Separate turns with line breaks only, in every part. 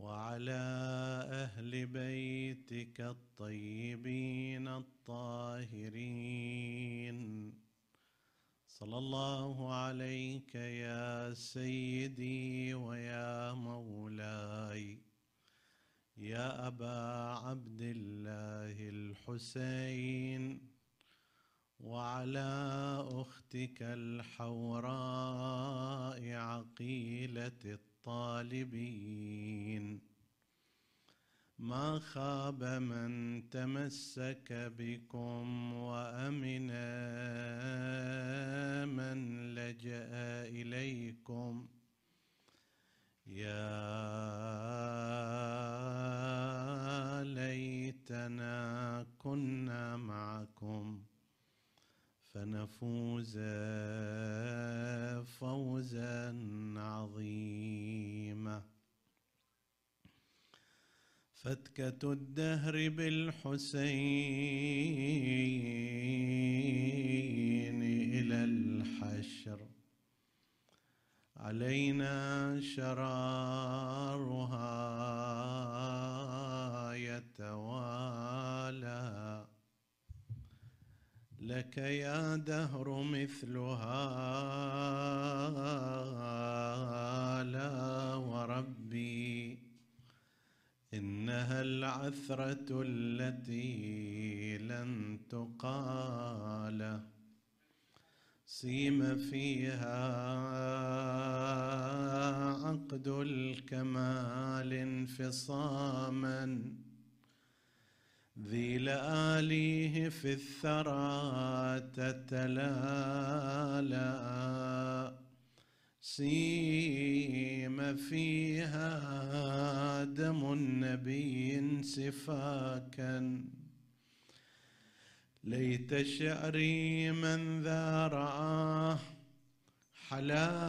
وعلى أهل بيتك الطيبين الطاهرين. صلى الله عليك يا سيدي ويا مولاي. يا أبا عبد الله الحسين. وعلى أختك الحوراء عقيلة الطالبين. ما خاب من تمسك بكم وأمن من لجأ إليكم. يا ليتنا كنا معكم. فنفوز فوزا عظيما. فتكة الدهر بالحسين إلى الحشر. علينا شرارها يتوالى. لك يا دهر مثلها لا وربي إنها العثرة التي لن تقال. سيم فيها عقد الكمال انفصاما. ذي لآليه في الثرى تتلالى سيم فيها دم النبي سفاكا ليت شعري من ذا رآه حلالا.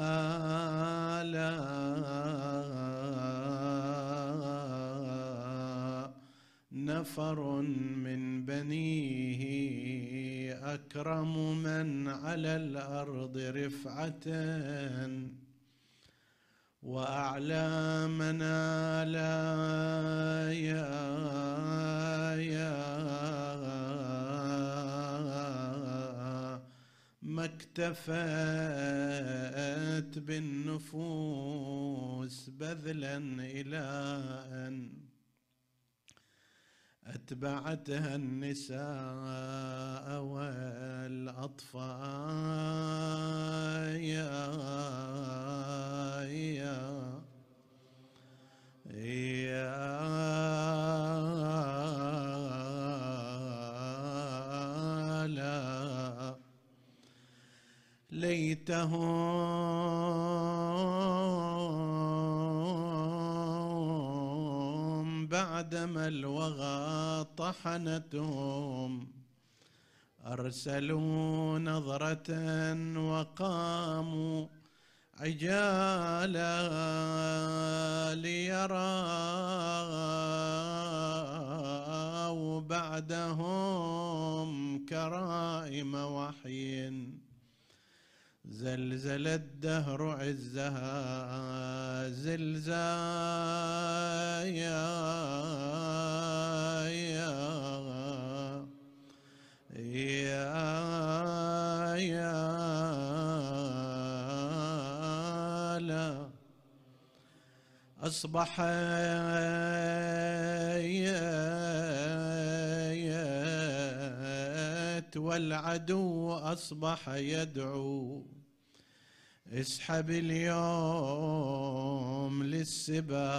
نفر من بنيه أكرم من على الأرض رفعه وأعلى منالا يا يا ما اكتفت بالنفوس بذلا إلى أن أتبعتها النساء والأطفال يا يا يا لا ليتهم بعدما الوغى طحنتهم أرسلوا نظرة وقاموا عجالا ليروا بعدهم كرائم وحي. زلزل الدهر عزها زلزال يا يا يا يا لا أصبح والعدو أصبح يدعو. اسحب اليوم للسبا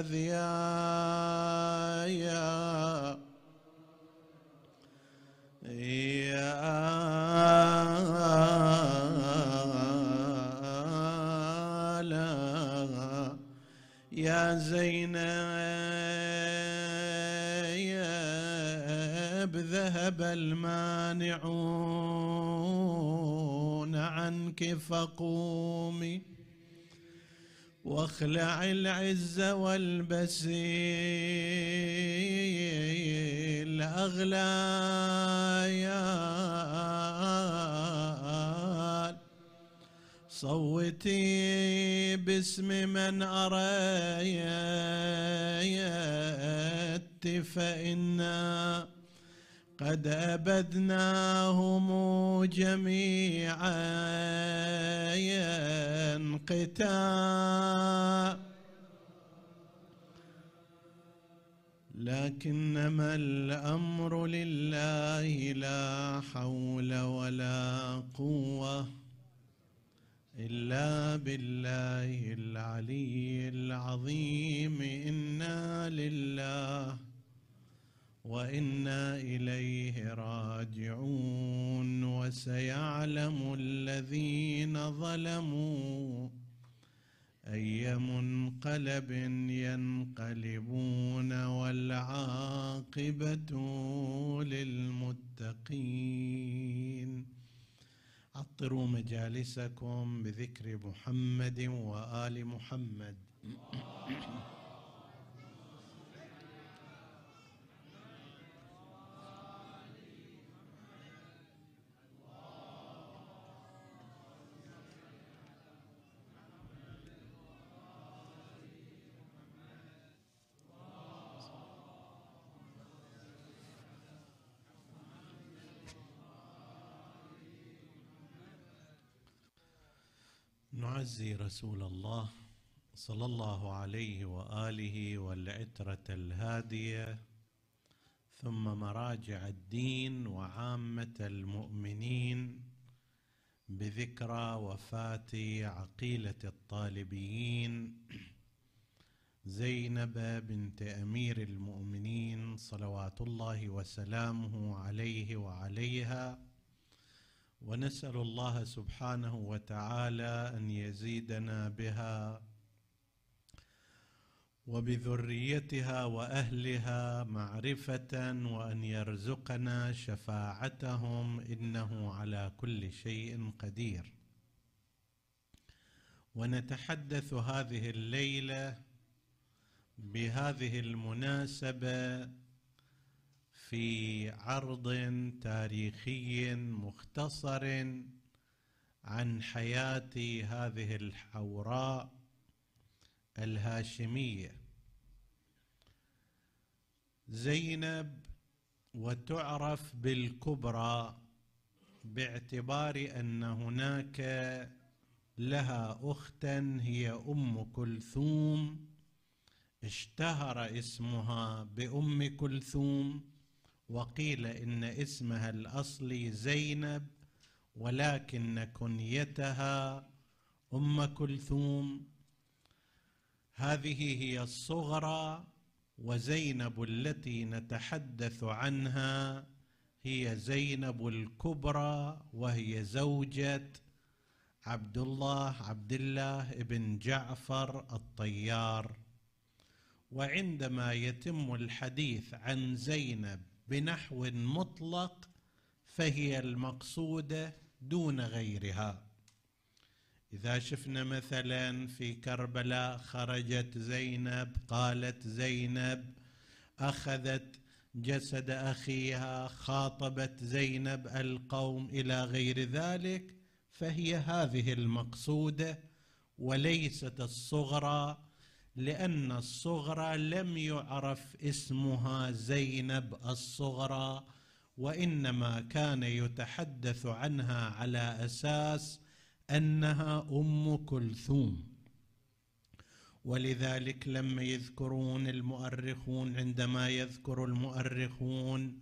أذيايا يا لا يا زينب ذهب المال مانعون عنك فقومي واخلع العز والبسيل أغلى صوتي باسم من أريت فإنا قد أبدناهم جميعا قتال لكنما الأمر لله لا حول ولا قوة إلا بالله العلي العظيم. إنا لله وإنا إليه راجعون وسيعلم الذين ظلموا أي منقلب ينقلبون والعاقبة للمتقين. عطروا مجالسكم بذكر محمد وآل محمد. نعزي رسول الله صلى الله عليه وآله والعترة الهادية ثم مراجع الدين وعامة المؤمنين بذكرى وفاة عقيلة الطالبيين زينب بنت أمير المؤمنين صلوات الله وسلامه عليه وعليها ونسأل الله سبحانه وتعالى أن يزيدنا بها وبذريتها وأهلها معرفة وأن يرزقنا شفاعتهم إنه على كل شيء قدير. ونتحدث هذه الليلة بهذه المناسبة في عرض تاريخي مختصر عن حياة هذه الحوراء الهاشمية. زينب وتعرف بالكبرى باعتبار أن هناك لها أختا هي أم كلثوم اشتهر اسمها بأم كلثوم. وقيل إن اسمها الاصلي زينب ولكن كنيتها أم كلثوم. هذه هي الصغرى وزينب التي نتحدث عنها. هي زينب الكبرى وهي زوجة عبد الله عبد الله بن جعفر الطيار. وعندما يتم الحديث عن زينب بنحو مطلق فهي المقصوده دون غيرها. إذا شفنا مثلا في كربلاء خرجت زينب قالت زينب أخذت جسد أخيها خاطبت زينب القوم إلى غير ذلك فهي هذه المقصوده وليست الصغرى لأن الصغرى لم يعرف اسمها زينب الصغرى وإنما كان يتحدث عنها على أساس أنها أم كلثوم. ولذلك لما يذكرون المؤرخون عندما يذكر المؤرخون.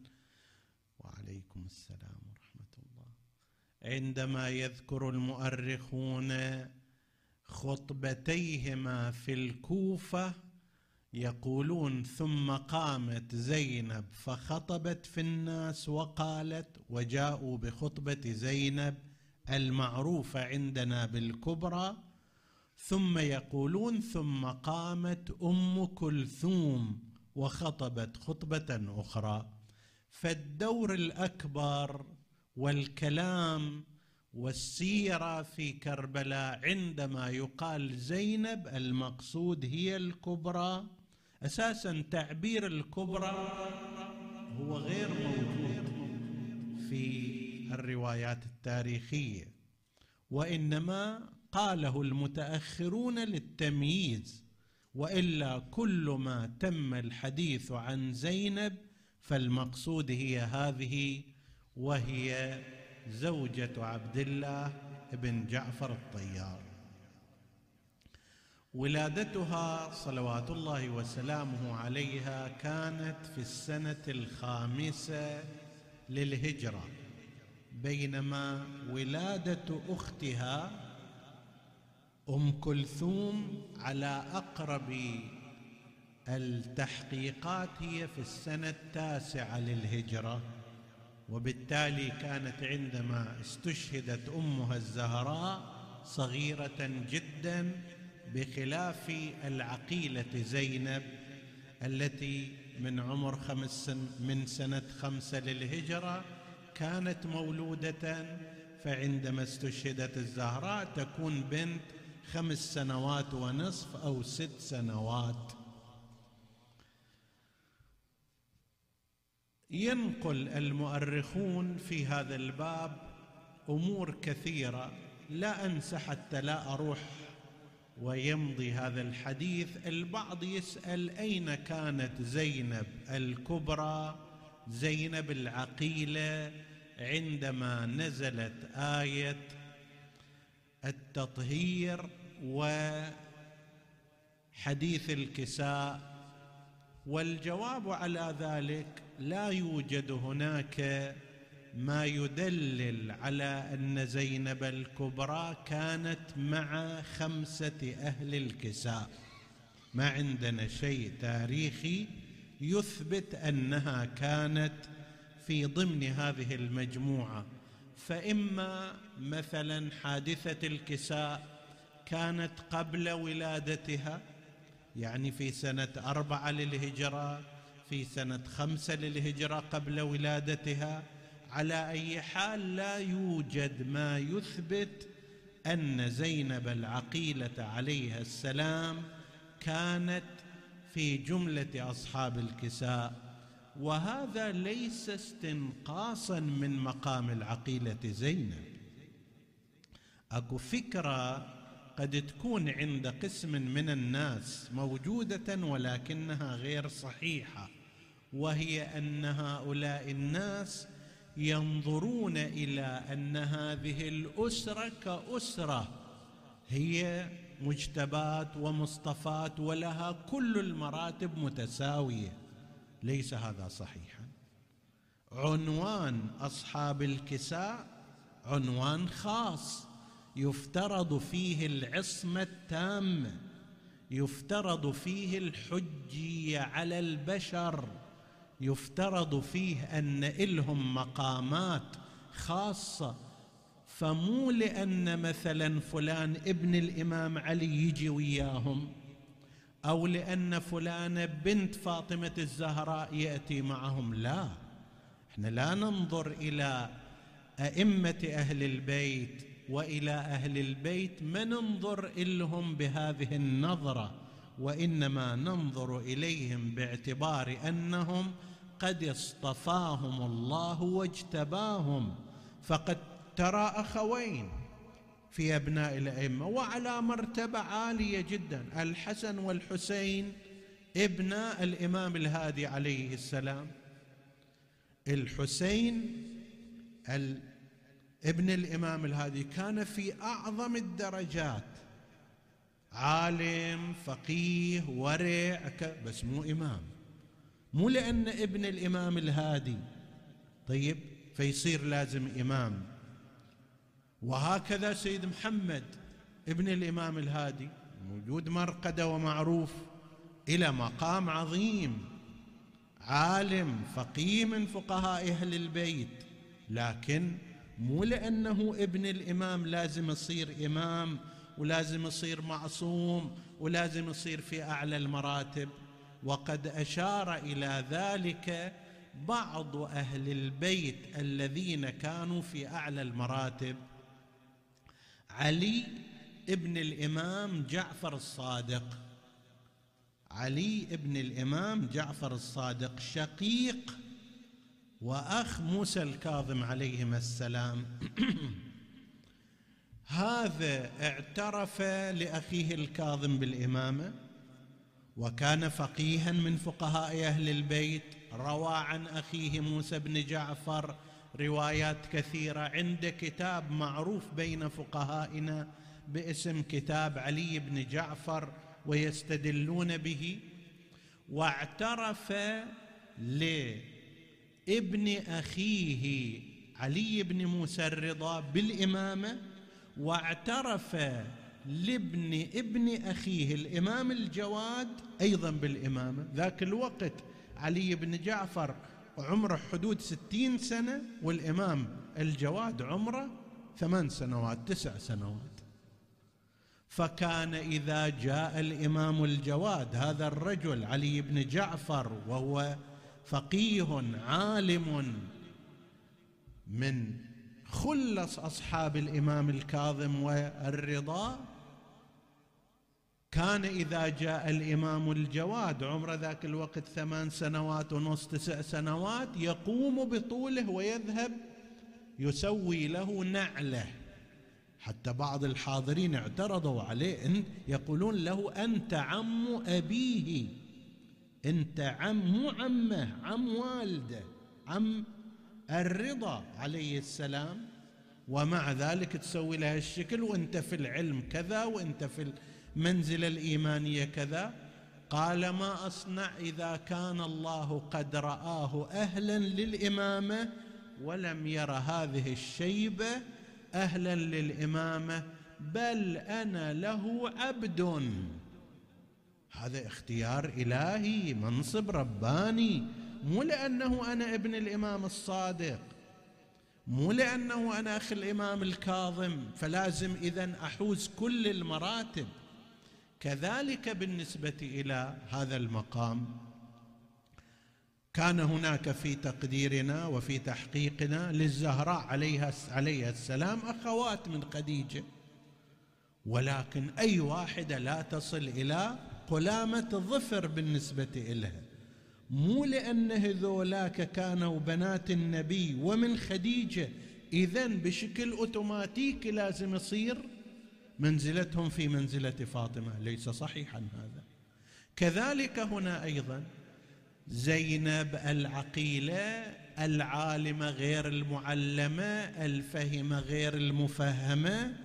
وعليكم السلام ورحمة الله. عندما يذكر المؤرخون خطبتيهما في الكوفة يقولون ثم قامت زينب فخطبت في الناس وقالت وجاءوا بخطبة زينب المعروفه عندنا بالكبرى. ثم يقولون ثم قامت أم كلثوم وخطبت خطبة أخرى. فالدور الأكبر والكلام والسيرة في كربلاء عندما يقال زينب المقصود هي الكبرى. أساسا تعبير الكبرى هو غير موجود في الروايات التاريخية وإنما قاله المتأخرون للتمييز. وإلا كل ما تم الحديث عن زينب فالمقصود هي هذه وهي زوجة عبد الله بن جعفر الطيار. ولادتها صلوات الله وسلامه عليها كانت في السنة الخامسة للهجرة بينما ولادة أختها أم كلثوم على أقرب التحقيقات هي في السنة التاسعة للهجرة. وبالتالي كانت عندما استشهدت أمها الزهراء صغيرة جدا بخلاف العقيلة زينب التي من عمر خمس سن من سنة خمسه للهجرة كانت مولودة فعندما استشهدت الزهراء تكون بنت خمس سنوات ونصف أو ست سنوات. ينقل المؤرخون في هذا الباب أمور كثيرة. لا أنسى حتى لا أروح ويمضي هذا الحديث. البعض يسأل أين كانت زينب الكبرى؟ زينب العقيلة عندما نزلت آية التطهير وحديث الكساء. والجواب على ذلك لا يوجد هناك ما يدلل على أن زينب الكبرى كانت مع خمسة أهل الكساء. ما عندنا شيء تاريخي يثبت أنها كانت في ضمن هذه المجموعة. فإما مثلا حادثة الكساء كانت قبل ولادتها يعني في سنة أربعة للهجرة في سنة خمسة للهجرة قبل ولادتها. على أي حال لا يوجد ما يثبت أن زينب العقيلة عليها السلام كانت في جملة أصحاب الكساء. وهذا ليس استنقاصا من مقام العقيلة زينب. أكو فكرة قد تكون عند قسم من الناس موجودة ولكنها غير صحيحة وهي أن هؤلاء الناس ينظرون إلى أن هذه الأسرة كأسرة هي مجتبات ومصطفات ولها كل المراتب متساوية ليس هذا صحيحا؟ عنوان أصحاب الكساء عنوان خاص. يفترض فيه العصمة التامه يفترض فيه الحجيه على البشر يفترض فيه أن إلهم مقامات خاصة. فمو لأن مثلا فلان ابن الإمام علي يجي وياهم أو لأن فلانه بنت فاطمة الزهراء يأتي معهم لا. إحنا لا ننظر إلى أئمة أهل البيت وإلى أهل البيت ما ننظر إلهم بهذه النظرة وإنما ننظر إليهم باعتبار أنهم قد اصطفاهم الله واجتباهم. فقد ترى أخوين في أبناء الأئمة وعلى مرتبه عالية جدا الحسن والحسين ابناء الإمام الهادي عليه السلام الحسين ابن الإمام الهادي كان في أعظم الدرجات. عالم فقيه ورع بس مو إمام. مو لأن ابن الإمام الهادي طيب فيصير لازم إمام. وهكذا سيد محمد ابن الإمام الهادي موجود مرقدة ومعروف إلى مقام عظيم. عالم فقيه من فقهاء أهل البيت لكن مو لأنه ابن الإمام لازم يصير إمام ولازم يصير معصوم ولازم يصير في أعلى المراتب. وقد أشار إلى ذلك بعض أهل البيت الذين كانوا في أعلى المراتب. علي ابن الإمام جعفر الصادق. علي ابن الإمام جعفر الصادق شقيق واخ موسى الكاظم عليهما السلام. هذا اعترف لأخيه الكاظم بالإمامة وكان فقيها من فقهاء أهل البيت روى عن أخيه موسى بن جعفر روايات كثيرة. عنده كتاب معروف بين فقهائنا باسم كتاب علي بن جعفر ويستدلون به واعترف لابن أخيه علي بن موسى الرضا بالإمامة واعترف لابن ابن أخيه الإمام الجواد أيضا بالإمامة. ذاك الوقت علي بن جعفر عمره حدود ستين سنة والإمام الجواد عمره ثمان سنوات تسع سنوات. فكان إذا جاء الإمام الجواد هذا الرجل علي بن جعفر وهو فقيه عالم من خلص أصحاب الإمام الكاظم والرضا كان إذا جاء الإمام الجواد عمر ذاك الوقت ثمان سنوات ونص تسع سنوات يقوم بطوله ويذهب يسوي له نعلة. حتى بعض الحاضرين اعترضوا عليه يقولون له أنت عم أبيه. انت عم مو عمه عم والده عم الرضا عليه السلام. ومع ذلك تسوي لها الشكل وانت في العلم كذا وانت في المنزله الإيمانية كذا. قال ما أصنع إذا كان الله قد رآه أهلا للإمامة ولم ير هذه الشيبة أهلا للإمامة بل أنا له عبد. هذا اختيار إلهي منصب رباني. مو لأنه أنا ابن الإمام الصادق مو لأنه أنا أخي الإمام الكاظم فلازم اذا أحوز كل المراتب. كذلك بالنسبة إلى هذا المقام. كان هناك في تقديرنا وفي تحقيقنا للزهراء عليها عليها السلام أخوات من خديجة. ولكن أي واحدة لا تصل إلى قلامه ظفر بالنسبة إلها. مو لأن هذولاك كانوا بنات النبي ومن خديجة. اذا بشكل اوتوماتيكي لازم يصير منزلتهم في منزلة فاطمة. ليس صحيحا هذا. كذلك هنا أيضا زينب العقيلة العالمه غير المعلمة الفهمه غير المفهمة.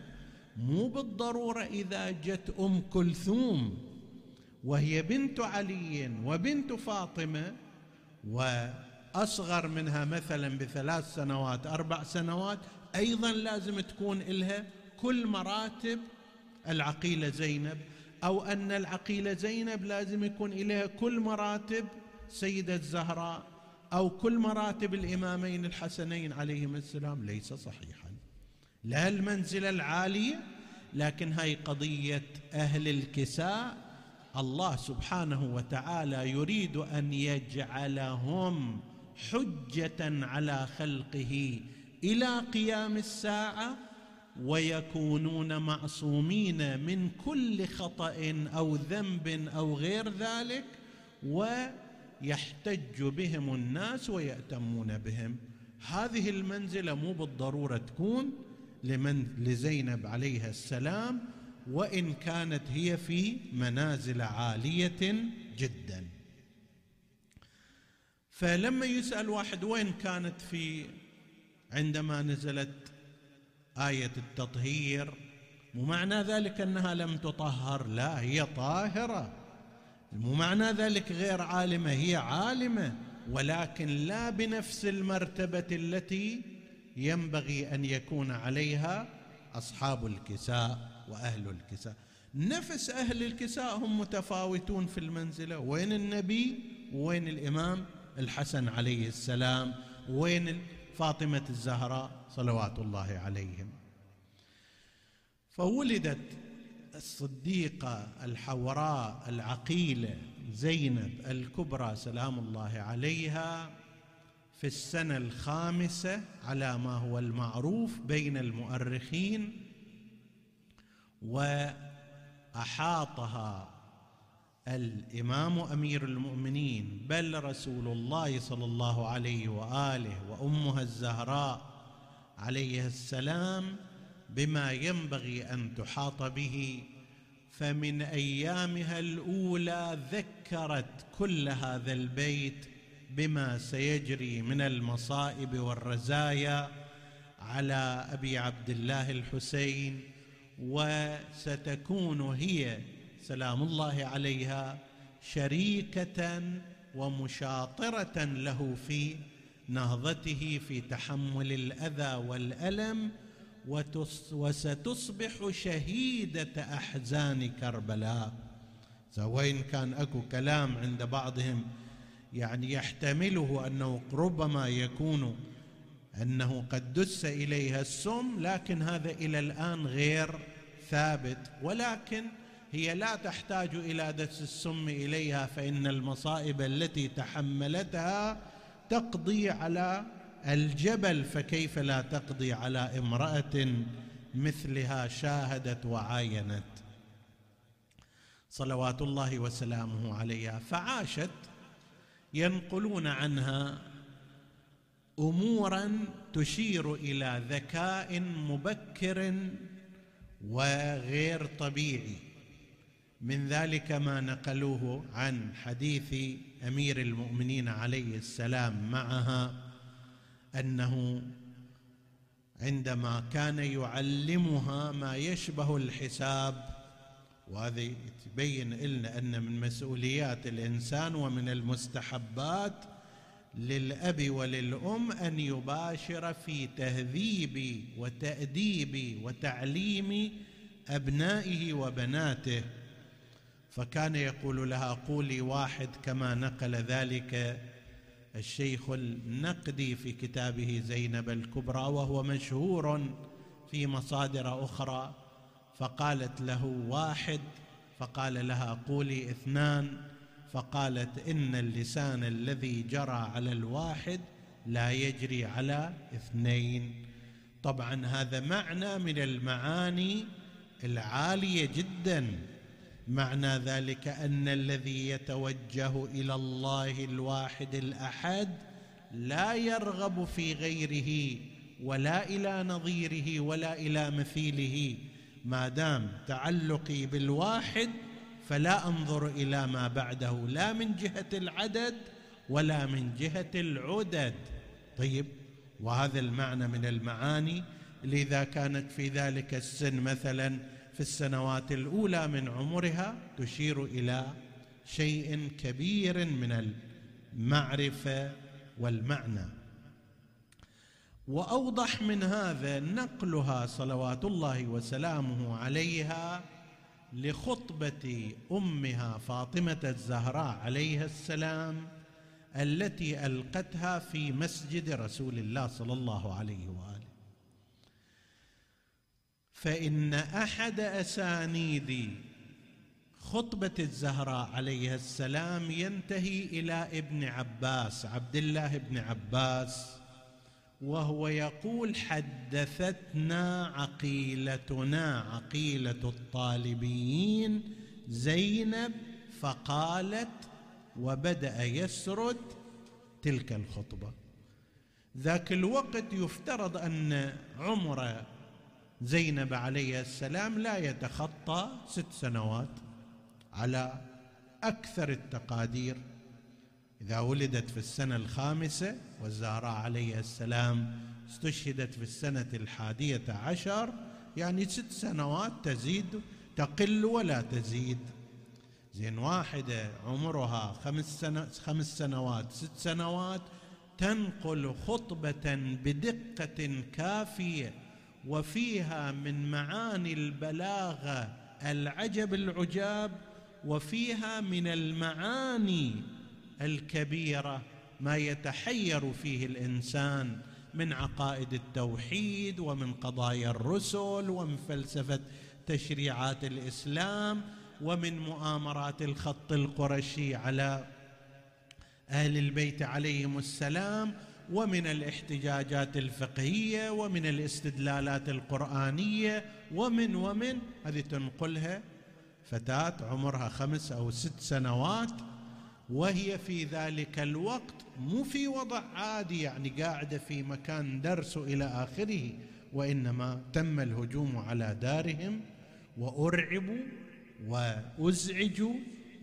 مو بالضرورة إذا جت أم كلثوم وهي بنت علي وبنت فاطمة وأصغر منها مثلا بثلاث سنوات أربع سنوات أيضا لازم تكون لها كل مراتب العقيلة زينب أو أن العقيلة زينب لازم يكون اليها كل مراتب سيدة الزهراء أو كل مراتب الإمامين الحسنين عليهما السلام. ليس صحيحا. لا المنزلة العالية لكن هاي قضية أهل الكساء الله سبحانه وتعالى يريد أن يجعلهم حجة على خلقه إلى قيام الساعة ويكونون معصومين من كل خطأ أو ذنب أو غير ذلك و يحتج بهم الناس ويأتمون بهم. هذه المنزلة مو بالضرورة تكون لمن لزينب عليها السلام وإن كانت هي في منازل عالية جدا. فلما يسأل واحد وين كانت في عندما نزلت آية التطهير مو معنى ذلك أنها لم تطهر لا هي طاهرة. مو معنى ذلك غير عالمة هي عالمة ولكن لا بنفس المرتبة التي ينبغي أن يكون عليها أصحاب الكساء. وأهل الكساء. نفس أهل الكساء هم متفاوتون في المنزلة. وين النبي؟ وين الإمام؟ الحسن عليه السلام. وين فاطمة الزهراء صلوات الله عليهم. فولدت الصديقة الحوراء العقيلة زينب الكبرى سلام الله عليها في السنة الخامسة على ما هو المعروف بين المؤرخين وأحاطها الإمام أمير المؤمنين بل رسول الله صلى الله عليه وآله وامها الزهراء عليه السلام بما ينبغي أن تحاط به. فمن أيامها الأولى ذكرت كل هذا البيت بما سيجري من المصائب والرزايا على أبي عبد الله الحسين وستكون هي سلام الله عليها شريكة ومشاطرة له في نهضته في تحمل الأذى والألم وستصبح شهيدة أحزان كربلاء. وين كان أكو كلام عند بعضهم يعني يحتمله أنه ربما يكون أنه قد دس إليها السم لكن هذا إلى الآن غير ثابت. ولكن هي لا تحتاج إلى دس السم إليها فإن المصائب التي تحملتها تقضي على الجبل فكيف لا تقضي على امرأة مثلها شاهدت وعاينت؟ صلوات الله وسلامه عليها. فعاشت ينقلون عنها أمورا تشير إلى ذكاء مبكر وغير طبيعي. من ذلك ما نقلوه عن حديث أمير المؤمنين عليه السلام معها أنه عندما كان يعلمها ما يشبه الحساب وهذا يبين لنا أن من مسؤوليات الإنسان ومن المستحبات للأب وللأم أن يباشر في تهذيب وتأديب وتعليم أبنائه وبناته. فكان يقول لها قولي واحد كما نقل ذلك الشيخ النقدي في كتابه زينب الكبرى وهو مشهور في مصادر أخرى. فقالت له واحد فقال لها قولي اثنان. فقالت إن اللسان الذي جرى على الواحد لا يجري على اثنين. طبعا هذا معنى من المعاني العالية جدا. معنى ذلك أن الذي يتوجه إلى الله الواحد الأحد لا يرغب في غيره ولا إلى نظيره ولا إلى مثيله. ما دام تعلقي بالواحد فلا أنظر إلى ما بعده لا من جهة العدد ولا من جهة العدد. طيب وهذا المعنى من المعاني. لذا كانت في ذلك السن مثلا في السنوات الأولى من عمرها تشير إلى شيء كبير من المعرفة والمعنى. وأوضح من هذا نقلها صلوات الله وسلامه عليها لخطبة أمها فاطمة الزهراء عليها السلام التي ألقتها في مسجد رسول الله صلى الله عليه وآله. فإن أحد أسانيد خطبة الزهراء عليها السلام ينتهي إلى ابن عباس عبد الله بن عباس وهو يقول حدثتنا عقيلتنا عقيلة الطالبيين زينب فقالت وبدأ يسرد تلك الخطبة. ذاك الوقت يفترض أن عمر زينب عليه السلام لا يتخطى ست سنوات على أكثر التقادير. إذا ولدت في السنة الخامسة والزهراء عليه السلام استشهدت في السنة الحادية عشر يعني ست سنوات تزيد تقل ولا تزيد. زين واحدة عمرها خمس, سنة خمس سنوات ست سنوات تنقل خطبة بدقة كافية وفيها من معاني البلاغة العجب العجاب وفيها من المعاني الكبيره ما يتحير فيه الإنسان من عقائد التوحيد ومن قضايا الرسل ومن فلسفة تشريعات الإسلام ومن مؤامرات الخط القرشي على أهل البيت عليهم السلام ومن الاحتجاجات الفقهية ومن الاستدلالات القرآنية ومن ومن هذه تنقلها فتاة عمرها خمس أو ست سنوات وهي في ذلك الوقت مو في وضع عادي يعني قاعدة في مكان درس إلى آخره وإنما تم الهجوم على دارهم وأرعبوا وأزعجوا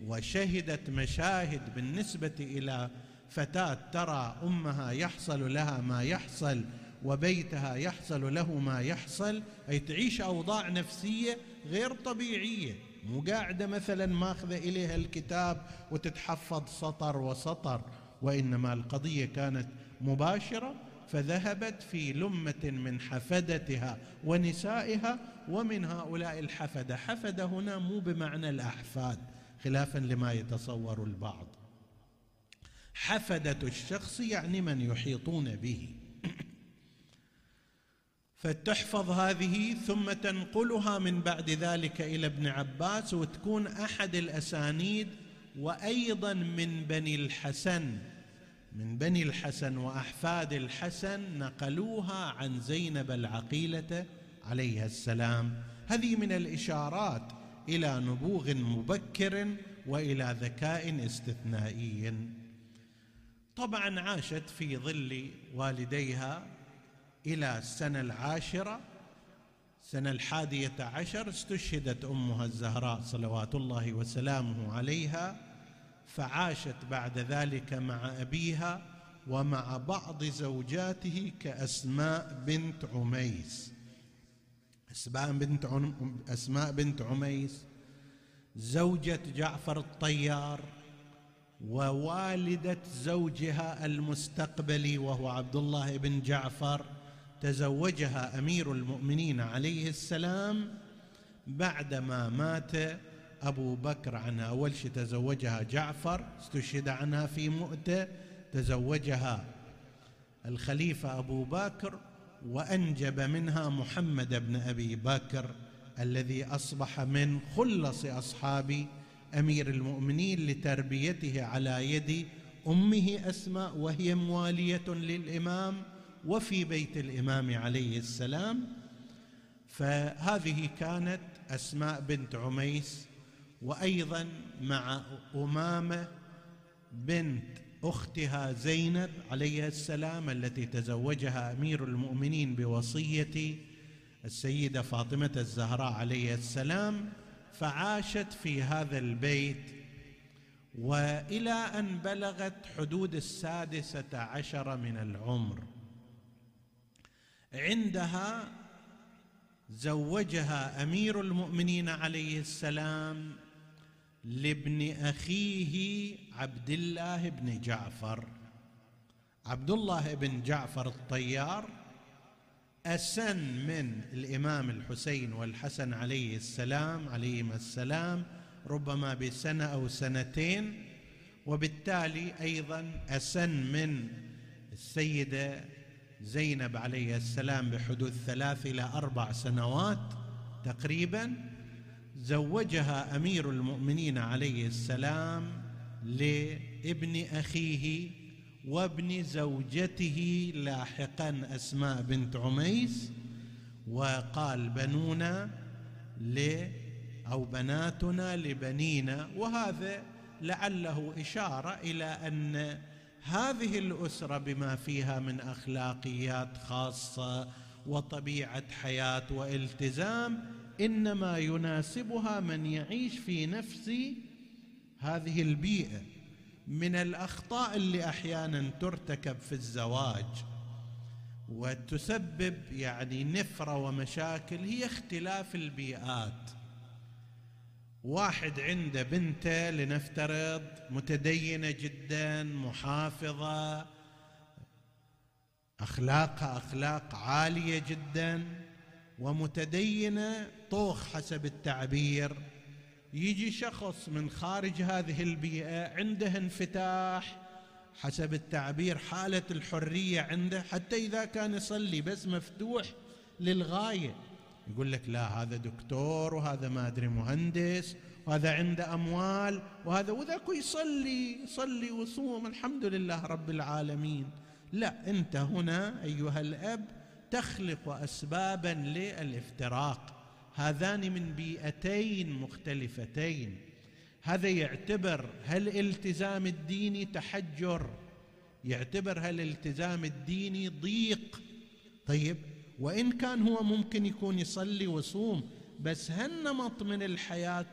وشهدت مشاهد بالنسبة إلى فتاة ترى أمها يحصل لها ما يحصل وبيتها يحصل له ما يحصل أي تعيش أوضاع نفسية غير طبيعية. مو قاعدة مثلا ماخذة إليها الكتاب وتتحفظ سطر وسطر وإنما القضية كانت مباشرة فذهبت في لمة من حفدتها ونسائها ومن هؤلاء الحفدة حفده هنا مو بمعنى الأحفاد خلافا لما يتصور البعض. حفدة الشخص يعني من يحيطون به. فتحفظ هذه ثم تنقلها من بعد ذلك إلى ابن عباس وتكون أحد الأسانيد وأيضا من بني الحسن من بني الحسن وأحفاد الحسن نقلوها عن زينب العقيلة عليها السلام. هذه من الإشارات إلى نبوغ مبكر وإلى ذكاء استثنائي. طبعا عاشت في ظل والديها إلى السنة العاشرة السنة الحادية عشر استشهدت أمها الزهراء صلوات الله وسلامه عليها فعاشت بعد ذلك مع أبيها ومع بعض زوجاته كأسماء بنت عميس. أسماء بنت أسماء بنت عميس زوجة جعفر الطيار ووالدة زوجها المستقبلي وهو عبد الله بن جعفر تزوجها أمير المؤمنين عليه السلام بعدما مات أبو بكر عنها. أول شيء تزوجها جعفر استشهد عنها في مؤتة. تزوجها الخليفة أبو بكر وأنجب منها محمد بن أبي بكر الذي أصبح من خلص أصحاب أمير المؤمنين لتربيته على يد أمه أسماء وهي موالية للإمام وفي بيت الإمام عليه السلام فهذه كانت أسماء بنت عميس وأيضا مع أمامة بنت أختها زينب عليها السلام التي تزوجها أمير المؤمنين بوصية السيدة فاطمة الزهراء عليها السلام فعاشت في هذا البيت وإلى أن بلغت حدود السادسة عشر من العمر. عندها زوجها أمير المؤمنين عليه السلام لابن أخيه عبد الله بن جعفر. عبد الله بن جعفر الطيار أسن من الإمام الحسين والحسن عليه السلام عليهما السلام ربما بسنة أو سنتين وبالتالي أيضا أسن من السيدة زينب عليه السلام بحدود ثلاث إلى أربع سنوات تقريبا زوجها أمير المؤمنين عليه السلام لابن أخيه وابن زوجته لاحقا أسماء بنت عميس وقال بنونا ل أو بناتنا لبنينا وهذا لعله إشارة إلى أن هذه الأسرة بما فيها من أخلاقيات خاصة وطبيعة حياة والتزام إنما يناسبها من يعيش في نفس هذه البيئة. من الأخطاء اللي أحيانا ترتكب في الزواج وتسبب يعني نفرة ومشاكل هي اختلاف البيئات. واحد عنده بنته لنفترض متدينة جدا محافظة اخلاقها أخلاق عالية جدا ومتدينة طوخ حسب التعبير. يجي شخص من خارج هذه البيئة عنده انفتاح حسب التعبير حالة الحرية عنده حتى إذا كان يصلي بس مفتوح للغاية. يقول لك لا هذا دكتور وهذا ما أدري مهندس وهذا عنده أموال وهذا وذاك يصلي يصلي ويصوم الحمد لله رب العالمين. لا أنت هنا أيها الأب تخلق اسبابا للإفتراق. هذان من بيئتين مختلفتين. هذا يعتبر هل الالتزام الديني تحجر؟ يعتبر هل الالتزام الديني ضيق؟ طيب وإن كان هو ممكن يكون يصلي ويصوم بس هالنمط من الحياة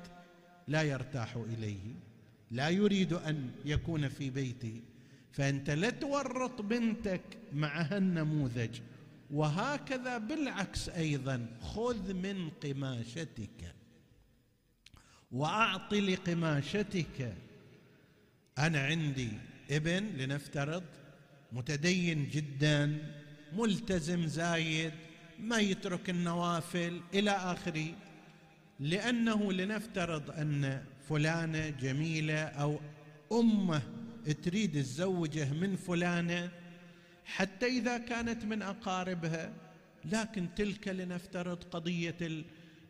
لا يرتاح إليه. لا يريد أن يكون في بيته. فأنت لا تورط بنتك مع هالنموذج. وهكذا بالعكس أيضا خذ من قماشتك. وأعط لقماشتك. أنا عندي ابن لنفترض متدين جدا. ملتزم زايد ما يترك النوافل إلى آخره لأنه لنفترض أن فلانة جميلة أو أمه تريد تزوجه من فلانة حتى إذا كانت من أقاربها لكن تلك لنفترض قضية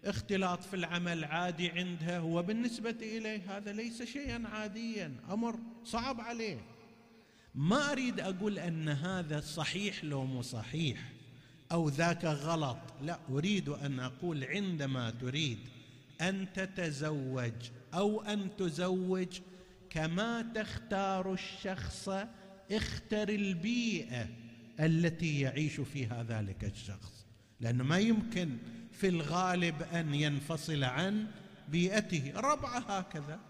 الاختلاط في العمل عادي عندها هو بالنسبة إليه هذا ليس شيئا عاديا أمر صعب عليه. ما أريد أقول أن هذا صحيح لو مو صحيح أو ذاك غلط. لا أريد أن أقول عندما تريد أن تتزوج أو أن تزوج كما تختار الشخص اختر البيئة التي يعيش فيها ذلك الشخص. لأنه ما يمكن في الغالب أن ينفصل عن بيئته. ربعه هكذا.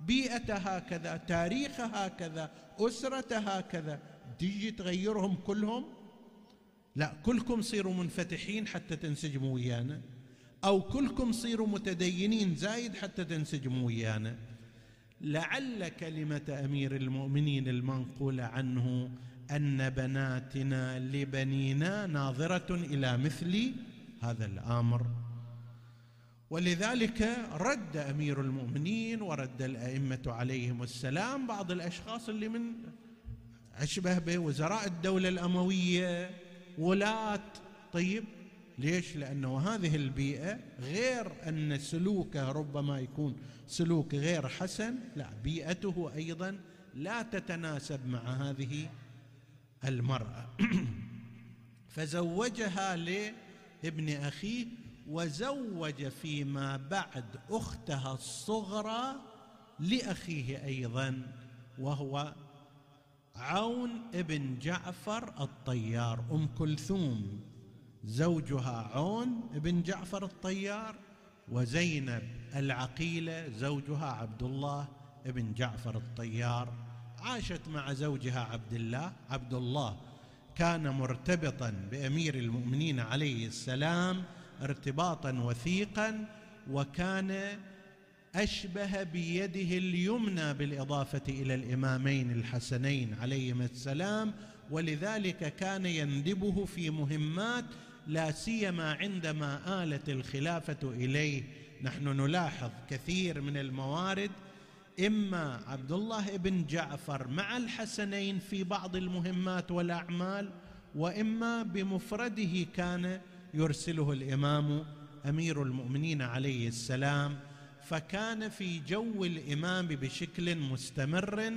بيئته هكذا تاريخه هكذا اسرته هكذا. تجي تغيرهم كلهم؟ لا كلكم صيروا منفتحين حتى تنسجموا ويانا أو كلكم صيروا متدينين زايد حتى تنسجموا ويانا. لعل كلمة أمير المؤمنين المنقولة عنه أن بناتنا لبنينا ناظرة إلى مثل هذا الأمر. ولذلك رد أمير المؤمنين ورد الأئمة عليهم السلام بعض الأشخاص اللي من اشبه بوزراء الدولة الأموية ولاة. طيب ليش؟ لأنه هذه البيئة غير أن سلوكه ربما يكون سلوك غير حسن لا بيئته أيضا لا تتناسب مع هذه المرأة. فزوجها لابن أخيه وزوج فيما بعد أختها الصغرى لأخيه أيضا وهو عون ابن جعفر الطيار أم كلثوم. زوجها عون بن جعفر الطيار وزينب العقيلة زوجها عبد الله بن جعفر الطيار. عاشت مع زوجها عبد الله عبد الله كان مرتبطا بأمير المؤمنين عليه السلام ارتباطا وثيقا وكان أشبه بيده اليمنى بالإضافة إلى الإمامين الحسنين عليهما السلام ولذلك كان يندبه في مهمات لا سيما عندما آلت الخلافة إليه. نحن نلاحظ كثير من الموارد إما عبد الله بن جعفر مع الحسنين في بعض المهمات والأعمال وإما بمفرده كان يرسله الإمام أمير المؤمنين عليه السلام فكان في جو الإمام بشكل مستمر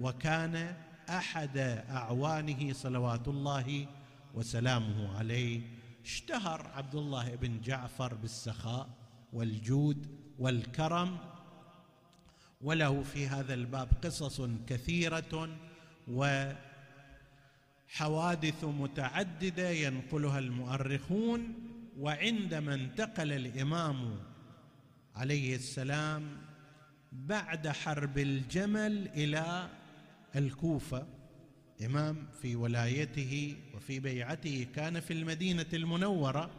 وكان أحد أعوانه صلوات الله وسلامه عليه. اشتهر عبد الله بن جعفر بالسخاء والجود والكرم وله في هذا الباب قصص كثيرة وحوادث متعددة ينقلها المؤرخون وعندما انتقل الإمام عليه السلام بعد حرب الجمل إلى الكوفة. إمام في ولايته وفي بيعته كان في المدينة المنورة.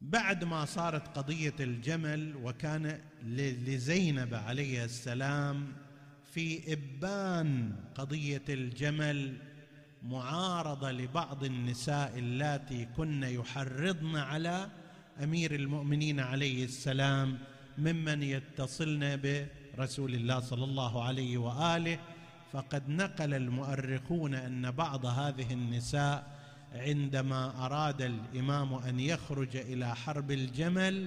بعد ما صارت قضية الجمل وكان لزينب عليه السلام في إبان قضية الجمل معارضة لبعض النساء اللاتي كن يحرضن على أمير المؤمنين عليه السلام ممن يتصلن برسول الله صلى الله عليه وآله. فقد نقل المؤرخون أن بعض هذه النساء عندما أراد الإمام أن يخرج إلى حرب الجمل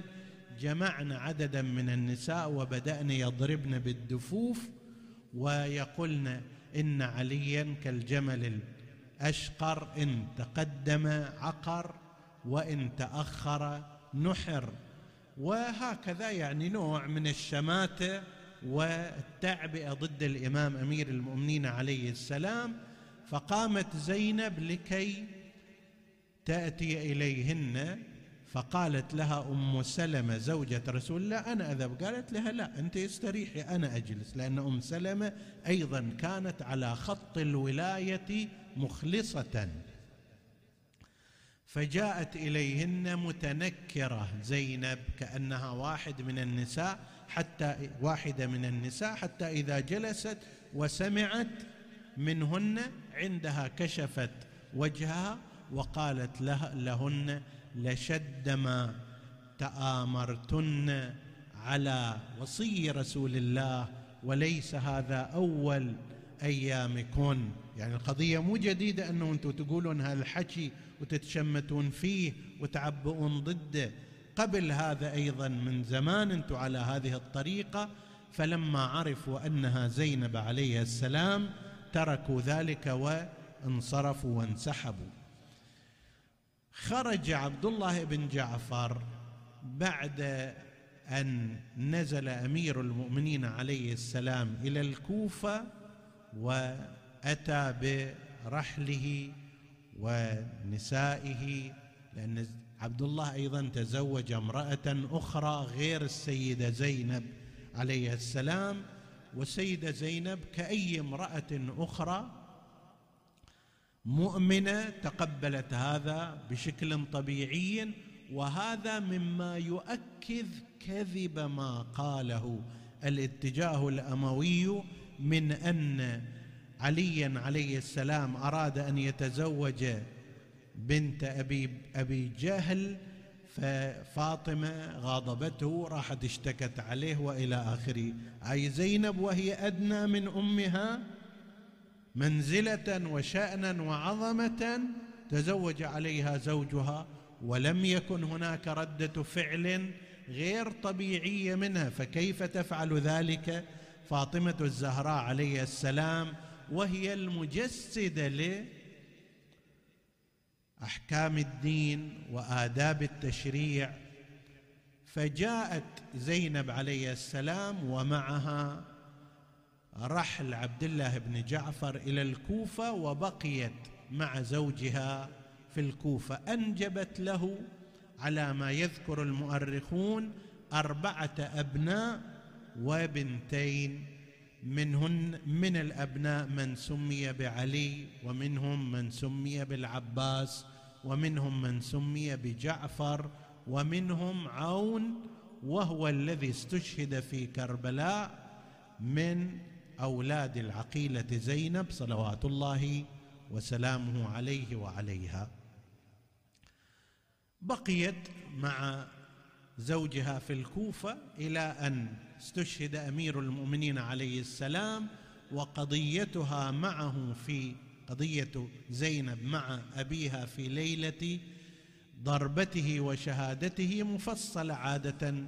جمعن عددا من النساء وبدأن يضربن بالدفوف ويقولن إن عليا كالجمل الأشقر إن تقدم عقر وإن تأخر نحر. وهكذا يعني نوع من الشماتة والتعبئه ضد الإمام أمير المؤمنين عليه السلام. فقامت زينب لكي تأتي إليهن فقالت لها أم سلمة زوجة رسول الله أنا أذهب. قالت لها لا أنت استريحي أنا أجلس. لأن أم سلمة أيضا كانت على خط الولاية مخلصة. فجاءت إليهن متنكرة زينب كأنها واحد من النساء حتى واحدة من النساء حتى إذا جلست وسمعت منهن عندها كشفت وجهها وقالت له لهن لشدما تآمرتن على وصي رسول الله وليس هذا أول أيامكن. يعني القضية مو جديدة أنه أنتم تقولون هالحكي وتتشمتون فيه وتعبؤون ضده قبل هذا أيضا من زمان أنتم على هذه الطريقة فلما عرفوا أنها زينب عليه السلام تركوا ذلك وانصرفوا وانسحبوا. خرج عبد الله بن جعفر بعد أن نزل أمير المؤمنين عليه السلام إلى الكوفة وأتى برحله ونسائه لأن عبد الله أيضا تزوج امرأة أخرى غير السيدة زينب عليه السلام والسيده زينب كأي امرأة أخرى مؤمنة تقبلت هذا بشكل طبيعي وهذا مما يؤكد كذب ما قاله. الاتجاه الأموي من أن عليا عليه السلام أراد أن يتزوج بنت أبي أبي جهل ففاطمة غاضبته راحت اشتكت عليه وإلى آخره. أي زينب وهي أدنى من أمها؟ منزلة وشأنا وعظمة تزوج عليها زوجها ولم يكن هناك ردة فعل غير طبيعية منها فكيف تفعل ذلك؟ فاطمة الزهراء عليه السلام وهي المجسده لاحكام الدين وآداب التشريع. فجاءت زينب عليه السلام ومعها رحل عبد الله بن جعفر إلى الكوفة وبقيت مع زوجها في الكوفة. أنجبت له على ما يذكر المؤرخون أربعة أبناء وبنتين منهن من الأبناء من سمي بعلي ومنهم من سمي بالعباس ومنهم من سمي بجعفر ومنهم عون وهو الذي استشهد في كربلاء من أولاد العقيلة زينب صلوات الله وسلامه عليه وعليها. بقيت مع زوجها في الكوفة إلى أن استشهد أمير المؤمنين عليه السلام وقضيتها معه في قضية زينب مع أبيها في ليلة ضربته وشهادته مفصله عادة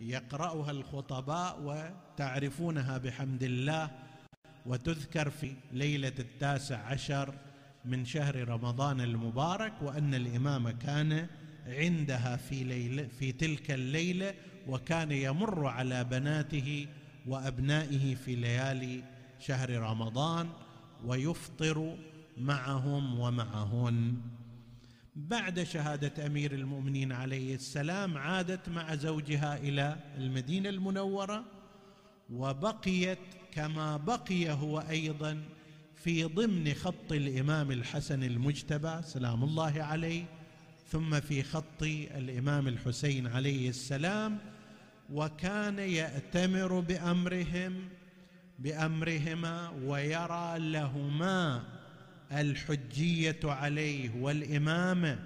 يقرأها الخطباء وتعرفونها بحمد الله وتذكر في ليلة التاسع عشر من شهر رمضان المبارك وأن الإمام كان عندها في ليلة في تلك الليلة وكان يمر على بناته وأبنائه في ليالي شهر رمضان ويفطر معهم ومعهن. بعد شهادة أمير المؤمنين عليه السلام عادت مع زوجها إلى المدينة المنورة وبقيت كما بقي هو أيضا في ضمن خط الإمام الحسن المجتبى سلام الله عليه ثم في خط الإمام الحسين عليه السلام وكان يأتمر بأمرهم بأمرهما ويرى لهما الحجية عليه والامامه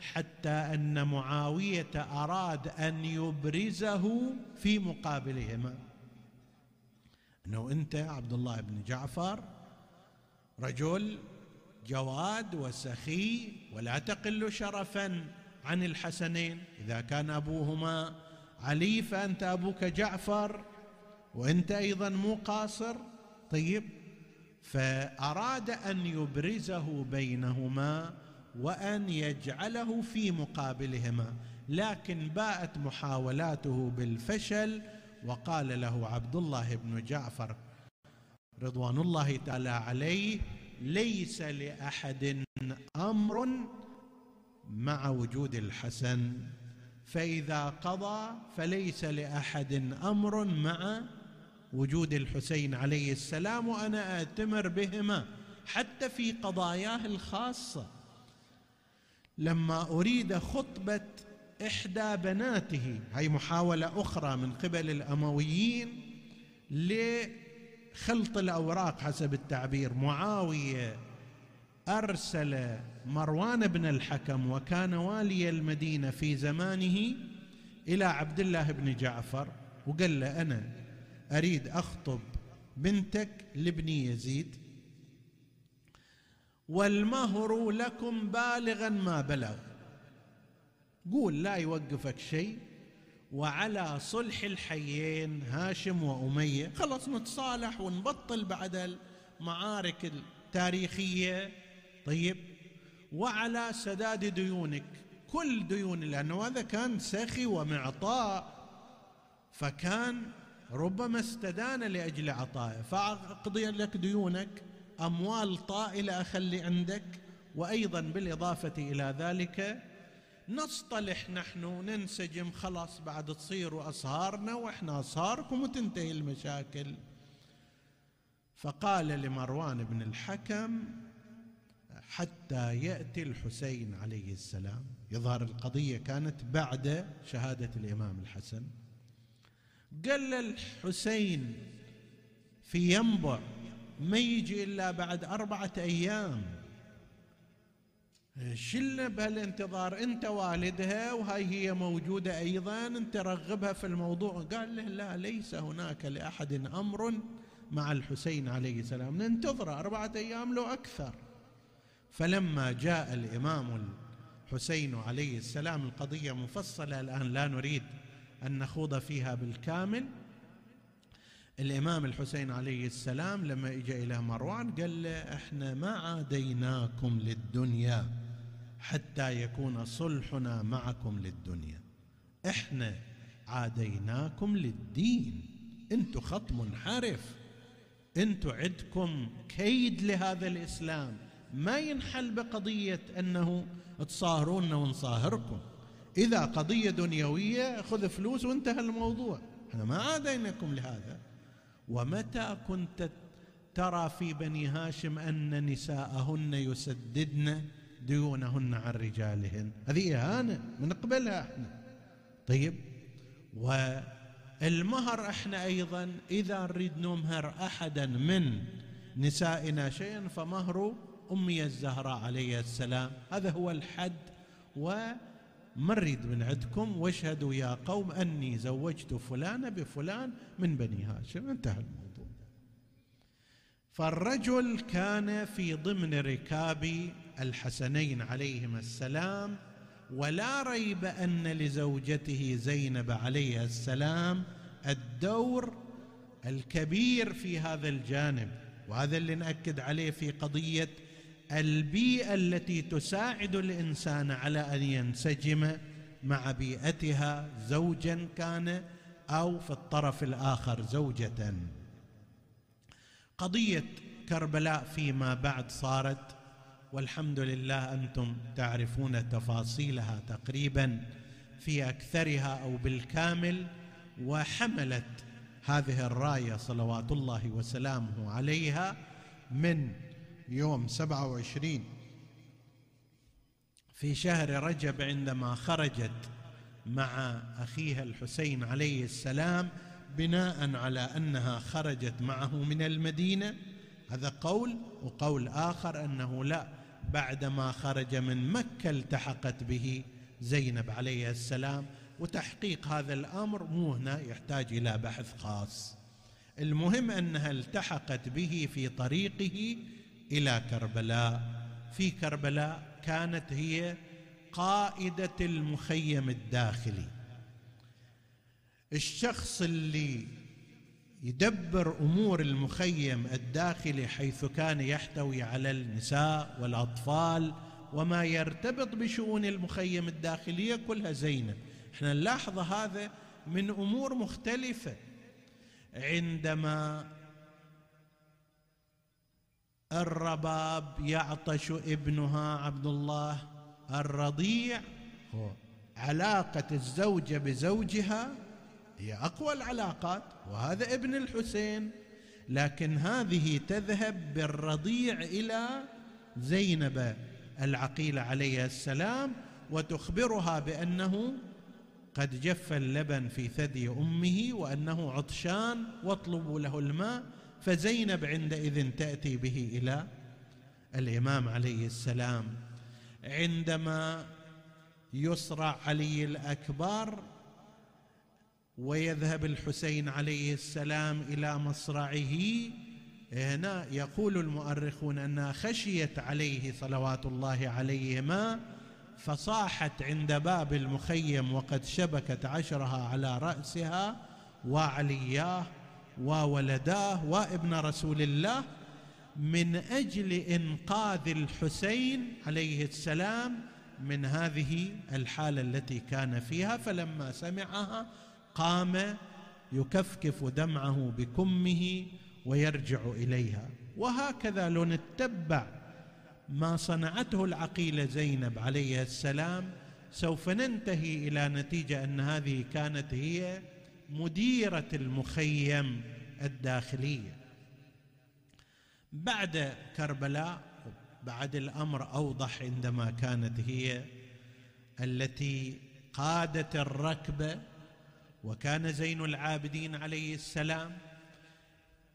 حتى أن معاوية أراد أن يبرزه في مقابلهما إنه أنت عبد الله بن جعفر رجل جواد وسخي ولا تقل شرفا عن الحسنين. إذا كان أبوهما علي فأنت أبوك جعفر وأنت أيضا مو قاصر. طيب فأراد أن يبرزه بينهما وأن يجعله في مقابلهما لكن باءت محاولاته بالفشل وقال له عبد الله بن جعفر رضوان الله تعالى عليه ليس لأحد أمر مع وجود الحسن فإذا قضى فليس لأحد أمر مع وجود الحسين عليه السلام وأنا أتمر بهما حتى في قضاياه الخاصة. لما أريد خطبة إحدى بناته هي محاولة أخرى من قبل الأمويين لخلط الأوراق حسب التعبير. معاوية أرسل مروان بن الحكم وكان والي المدينة في زمانه إلى عبد الله بن جعفر وقال له أنا أريد أخطب بنتك لابن يزيد. والمهر لكم بالغا ما بلغ. قول لا يوقفك شيء. وعلى صلح الحيين هاشم وأمية. خلص نتصالح ونبطل بعد المعارك التاريخية. طيب. وعلى سداد ديونك. كل ديون لأنه هذا كان سخي ومعطاء فكان ربما استدان لأجل عطائه. فأقضي لك ديونك. أموال طائلة أخلي عندك. وأيضا بالإضافة إلى ذلك نصطلح نحن ننسجم خلاص بعد تصيروا أصهارنا وإحنا أصهاركم وتنتهي المشاكل. فقال لمروان بن الحكم حتى يأتي الحسين عليه السلام. يظهر القضية كانت بعد شهادة الإمام الحسن. قال الحسين في ينبع ما يجي إلا بعد أربعة أيام. شلنا بهالانتظار أنت والدها وهاي هي موجودة أيضا أنت رغبها في الموضوع. قال له لا ليس هناك لأحد أمر مع الحسين عليه السلام. ننتظر أربعة أيام لو أكثر. فلما جاء الإمام الحسين عليه السلام القضية مفصلة الآن لا نريد أن نخوض فيها بالكامل. الإمام الحسين عليه السلام لما اجى إلى مروان قال له إحنا ما عاديناكم للدنيا حتى يكون صلحنا معكم للدنيا. إحنا عاديناكم للدين. أنتم خط منحرف أنتم عندكم كيد لهذا الإسلام. ما ينحل بقضية أنه تصاهرونا ونصاهركم. إذا قضية دنيوية خذ فلوس وانتهى الموضوع. إحنا ما عاديناكم لهذا. ومتى كنت ترى في بني هاشم أن نساءهن يسددن ديونهن عن رجالهن؟ هذه إهانة من قبلها إحنا. طيب والمهر إحنا أيضا إذا نريد نمهر احدا من نسائنا شيئا فمهر أمي الزهراء عليه السلام. هذا هو الحد ومرد من عندكم واشهدوا يا قوم أني زوجت فلانه بفلان من بني هاشم. انتهى الموضوع. فالرجل كان في ضمن ركاب الحسنين عليهما السلام ولا ريب أن لزوجته زينب عليها السلام الدور الكبير في هذا الجانب. وهذا اللي نأكد عليه في قضية البيئة التي تساعد الإنسان على أن ينسجم مع بيئتها زوجا كان أو في الطرف الآخر زوجة. قضية كربلاء فيما بعد صارت والحمد لله أنتم تعرفون تفاصيلها تقريبا في أكثرها أو بالكامل وحملت هذه الراية صلوات الله وسلامه عليها من يوم 27 في شهر رجب عندما خرجت مع أخيها الحسين عليه السلام بناء على أنها خرجت معه من المدينة. هذا قول وقول آخر أنه لا بعدما خرج من مكة التحقت به زينب عليه السلام. وتحقيق هذا الأمر مو هنا يحتاج إلى بحث خاص. المهم أنها التحقت به في طريقه إلى كربلاء. في كربلاء كانت هي قائدة المخيم الداخلي. الشخص اللي يدبر أمور المخيم الداخلي حيث كان يحتوي على النساء والأطفال وما يرتبط بشؤون المخيم الداخلية كلها زينب إحنا نلاحظ هذا من أمور مختلفة. عندما الرباب يعطش ابنها عبد الله الرضيع. هو علاقة الزوجه بزوجها هي أقوى العلاقات وهذا ابن الحسين. لكن هذه تذهب بالرضيع إلى زينب العقيله عليها السلام وتخبرها بأنه قد جف اللبن في ثدي أمه وأنه عطشان واطلبوا له الماء. فزينب عندئذ تأتي به إلى الإمام عليه السلام. عندما يصرع علي الأكبر ويذهب الحسين عليه السلام إلى مصرعه هنا يقول المؤرخون أنها خشيت عليه صلوات الله عليهما فصاحت عند باب المخيم وقد شبكت عشرها على رأسها وعلياه وولداه وابن رسول الله من أجل إنقاذ الحسين عليه السلام من هذه الحالة التي كان فيها فلما سمعها قام يكفكف دمعه بكمه ويرجع إليها. وهكذا لو نتبع ما صنعته العقيلة زينب عليه السلام سوف ننتهي إلى نتيجة أن هذه كانت هي مديرة المخيم الداخلية. بعد كربلاء بعد الأمر أوضح عندما كانت هي التي قادت الركبه وكان زين العابدين عليه السلام.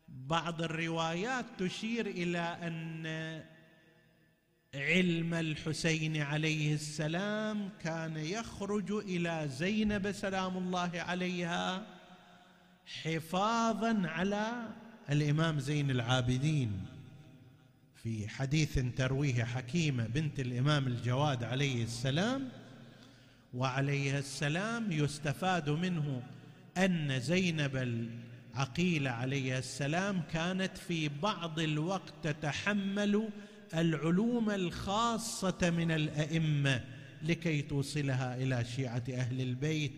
بعض الروايات تشير إلى أن علم الحسين عليه السلام كان يخرج إلى زينب سلام الله عليها حفاظا على الإمام زين العابدين. في حديث ترويه حكيمه بنت الإمام الجواد عليه السلام وعليه السلام يستفاد منه أن زينب العقيله عليه السلام كانت في بعض الوقت تتحمل العلوم الخاصة من الأئمة لكي توصلها إلى شيعة أهل البيت.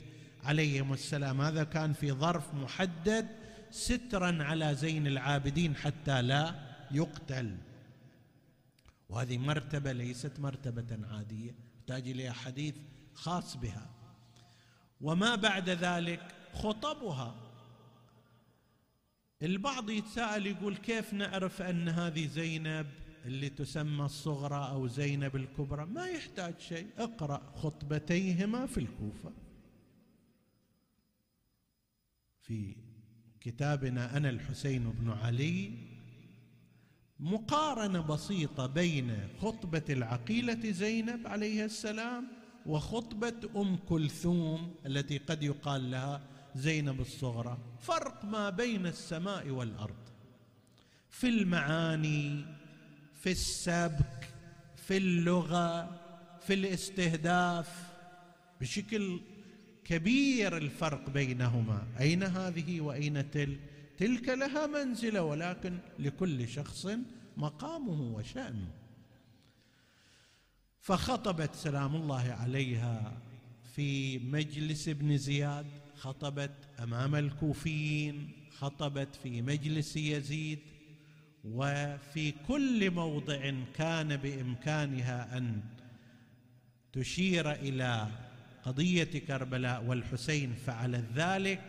عليهم السلام. هذا كان في ظرف محدد سترا على زين العابدين حتى لا يقتل. وهذه مرتبة ليست مرتبة عادية تحتاج إلى حديث خاص بها. وما بعد ذلك خطبها. البعض يتساءل يقول كيف نعرف أن هذه زينب اللي تسمى الصغرى أو زينب الكبرى ما يحتاج شيء. اقرأ خطبتيهما في الكوفة. في كتابنا أنا الحسين بن علي مقارنة بسيطة بين خطبة العقيلة زينب عليه السلام وخطبة أم كلثوم التي قد يقال لها زينب الصغرى. فرق ما بين السماء والأرض. في المعاني في السبك في اللغة في الاستهداف. بشكل كبير الفرق بينهما. أين هذه وأين تلك تلك لها منزلة ولكن لكل شخص مقامه وشأنه. فخطبت سلام الله عليها في مجلس ابن زياد خطبت أمام الكوفيين خطبت في مجلس يزيد. وفي كل موضع كان بإمكانها أن تشير إلى قضية كربلاء والحسين فعلت ذلك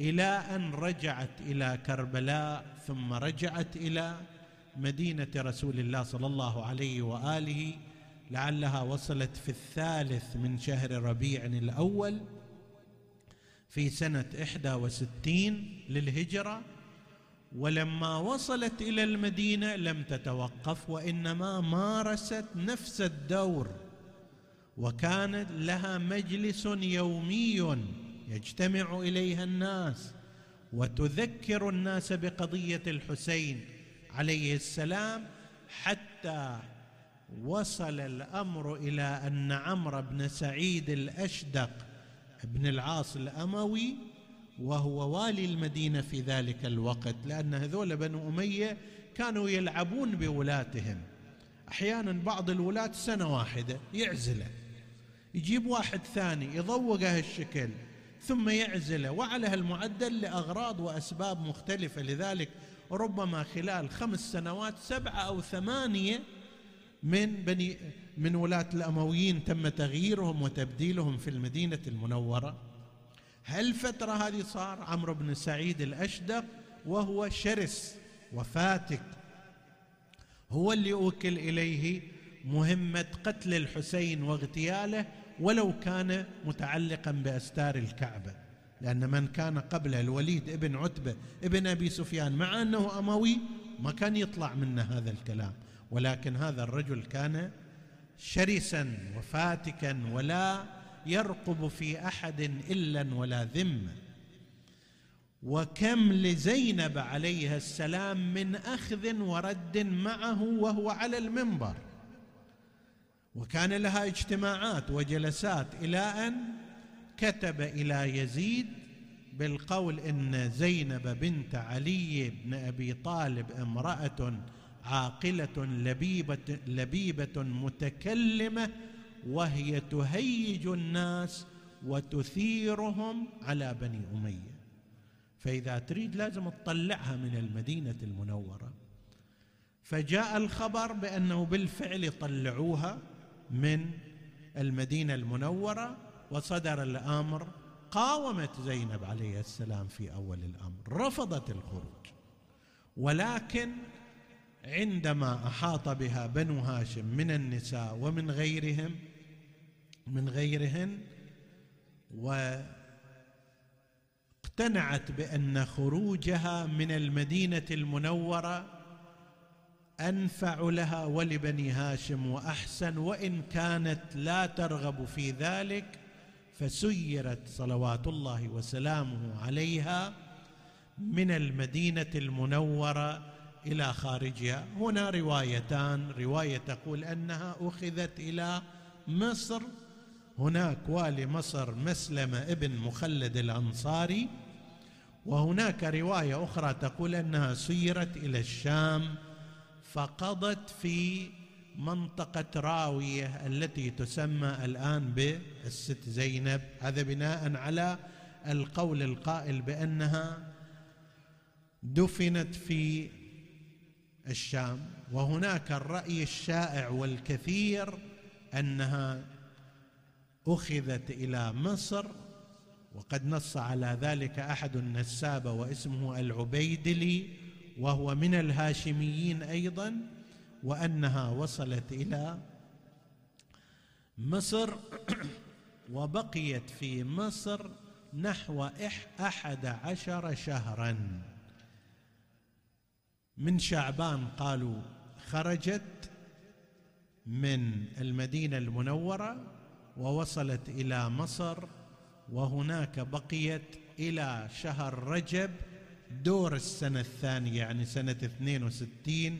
إلى أن رجعت إلى كربلاء ثم رجعت إلى مدينة رسول الله صلى الله عليه وآله لعلها وصلت في الثالث من شهر ربيع الأول في سنة إحدى وستين للهجرة. ولما وصلت إلى المدينة لم تتوقف وإنما مارست نفس الدور وكان لها مجلس يومي يجتمع إليها الناس وتذكر الناس بقضية الحسين عليه السلام حتى وصل الأمر إلى أن عمرو بن سعيد الأشدق بن العاص الأموي وهو والي المدينة في ذلك الوقت لأن هذول بنو أمية كانوا يلعبون بولاتهم. أحيانا بعض الولاه سنة واحدة يعزله. يجيب واحد ثاني يضوقه الشكل ثم يعزله. وعلى هالمعدل لأغراض وأسباب مختلفة. لذلك ربما خلال خمس سنوات سبعة أو ثمانية من بني من ولاة الأمويين تم تغييرهم وتبديلهم في المدينة المنورة. هالفترة هذه صار عمرو بن سعيد الأشدق وهو شرس وفاتك هو اللي أوكل إليه مهمة قتل الحسين واغتياله ولو كان متعلقا بأستار الكعبة. لأن من كان قبله الوليد ابن عتبة ابن أبي سفيان مع أنه أموي ما كان يطلع منه هذا الكلام. ولكن هذا الرجل كان شرسا وفاتكا ولا يرقب في أحد إلا ولا ذمه وكم لزينب عليها السلام من أخذ ورد معه وهو على المنبر. وكان لها اجتماعات وجلسات إلى أن كتب إلى يزيد بالقول إن زينب بنت علي بن أبي طالب امرأة عاقلة لبيبه لبيبة متكلمة وهي تهيج الناس وتثيرهم على بني أمية. فإذا تريد لازم تطلعها من المدينة المنورة. فجاء الخبر بأنه بالفعل طلعوها من المدينة المنورة وصدر الأمر قاومت زينب عليه السلام في أول الأمر رفضت الخروج. ولكن عندما أحاط بها بنو هاشم من النساء ومن غيرهم من غيرهن واقتنعت بأن خروجها من المدينة المنورة أنفع لها ولبني هاشم وأحسن وإن كانت لا ترغب في ذلك فسيرت صلوات الله وسلامه عليها من المدينة المنورة إلى خارجها. هنا روايتان رواية تقول أنها أخذت إلى مصر هناك والي مصر مسلمه ابن مخلد الأنصاري وهناك رواية أخرى تقول أنها سيرت إلى الشام فقضت في منطقة راوية التي تسمى الآن بالست زينب. هذا بناء على القول القائل بأنها دفنت في الشام. وهناك الرأي الشائع والكثير أنها أخذت إلى مصر وقد نص على ذلك أحد النسابه واسمه العبيدلي وهو من الهاشميين أيضا وأنها وصلت إلى مصر وبقيت في مصر نحو أحد عشر شهرا. من شعبان قالوا خرجت من المدينة المنورة ووصلت إلى مصر وهناك بقيت إلى شهر رجب دور السنة الثانية يعني سنة 62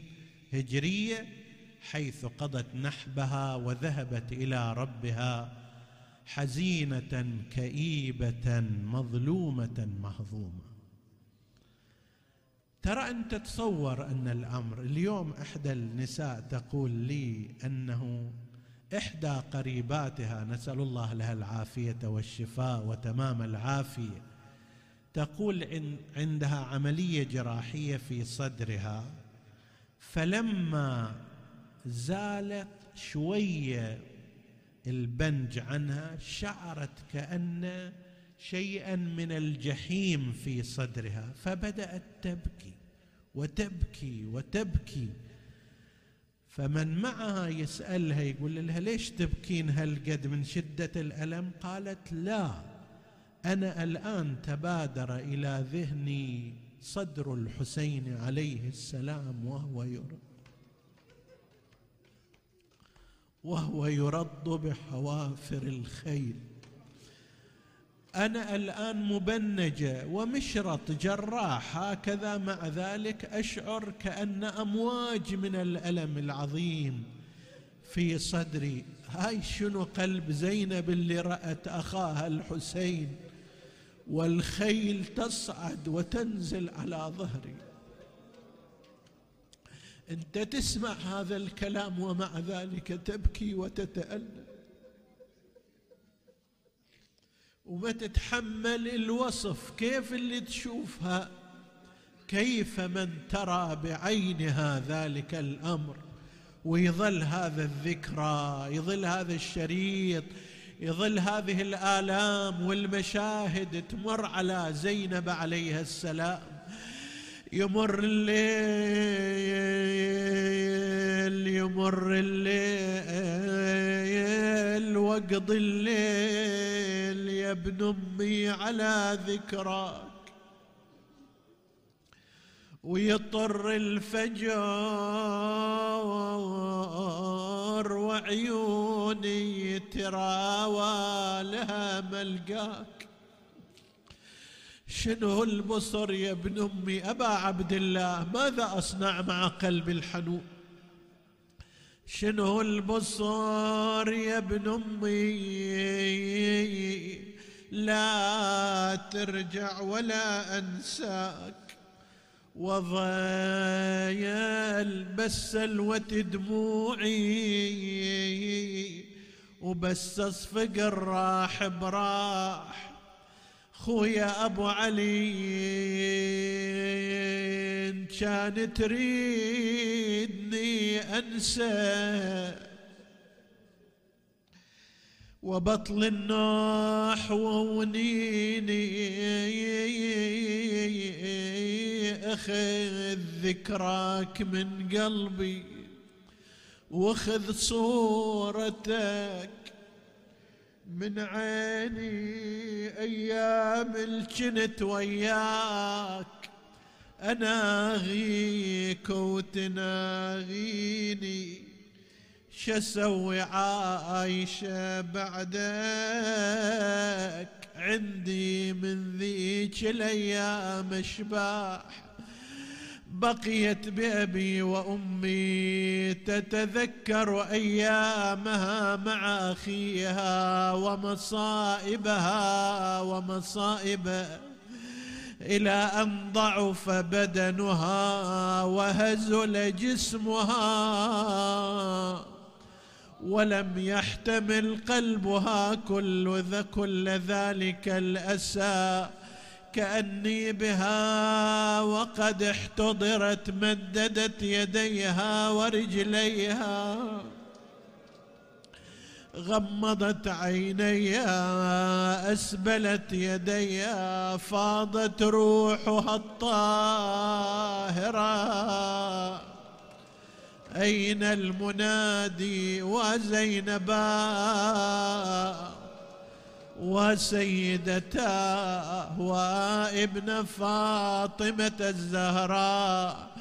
هجرية حيث قضت نحبها وذهبت إلى ربها حزينة كئيبة مظلومة مهضومة. ترى انت تصور أن الأمر اليوم إحدى النساء تقول لي أنه إحدى قريباتها نسأل الله لها العافية والشفاء وتمام العافية. تقول عندها عملية جراحية في صدرها فلما زالت شوية البنج عنها شعرت كأن شيئا من الجحيم في صدرها فبدأت تبكي وتبكي وتبكي. فمن معها يسألها يقول لها ليش تبكين هالقد من شدة الألم؟ قالت لا أنا الآن تبادر إلى ذهني صدر الحسين عليه السلام وهو يرد. وهو يرد بحوافر الخيل أنا الآن مبنجة ومشرط جراح هكذا مع ذلك أشعر كأن أمواج من الألم العظيم في صدري. هاي شنو قلب زينب اللي رأت أخاها الحسين؟ والخيل تصعد وتنزل على ظهري. أنت تسمع هذا الكلام ومع ذلك تبكي وتتألم. وما تتحمل الوصف كيف اللي تشوفها. كيف من ترى بعينها ذلك الأمر؟ ويظل هذا الذكرى يظل هذا الشريط يظل هذه الآلام والمشاهد تمر على زينب عليها السلام. يمر الليل يمر الليل وقضي الليل يا ابن أمي على ذكراك. ويطر الفجر وعيوني تراوى لها ملقاك. شنو البصر يا ابن أمي؟ أبا عبد الله ماذا أصنع مع قلبي الحنون شنو البصر يا ابن أمي؟ لا ترجع ولا أنساك. وضايل بس سلوة دموعي وبس اصفق الراح براح خويا أبو علي كان تريدني أنسى. وبطل النوح ونيني أخذ ذكراك من قلبي وأخذ صورتك من عيني أيام الجنت وياك. اناغيك وتناغيني شسوي عايشة بعدك؟ عندي من ذيك الأيام أشباح. بقيت بأبي وأمي تتذكر أيامها مع أخيها ومصائبها ومصائب إلى أن ضعف بدنها وهزل جسمها ولم يحتمل قلبها كل ذا كل ذلك الأسى كأني بها وقد احتضرت مددت يديها ورجليها. غمضت عينيها أسبلت يديها فاضت روحها الطاهرة. أين المنادي وزينبا؟ وسيدتاه وابن فاطمة الزهراء.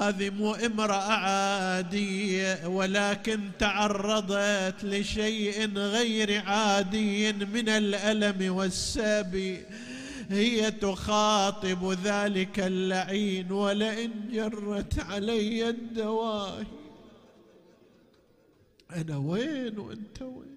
هذه مو امرأة عادية ولكن تعرضت لشيء غير عادي من الألم والسبي. هي تخاطب ذلك اللعين ولئن جرت علي الدواهي. أنا وين وأنت وين؟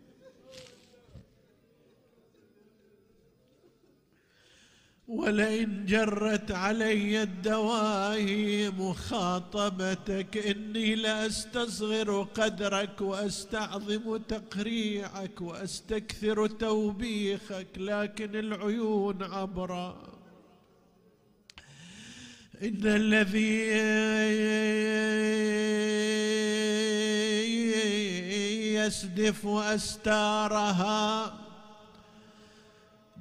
ولئن جرت علي الدواهي مخاطبتك إني لأستصغر قدرك وأستعظم تقريعك وأستكثر توبيخك لكن العيون عبرا. إن الذي يسدف أستارها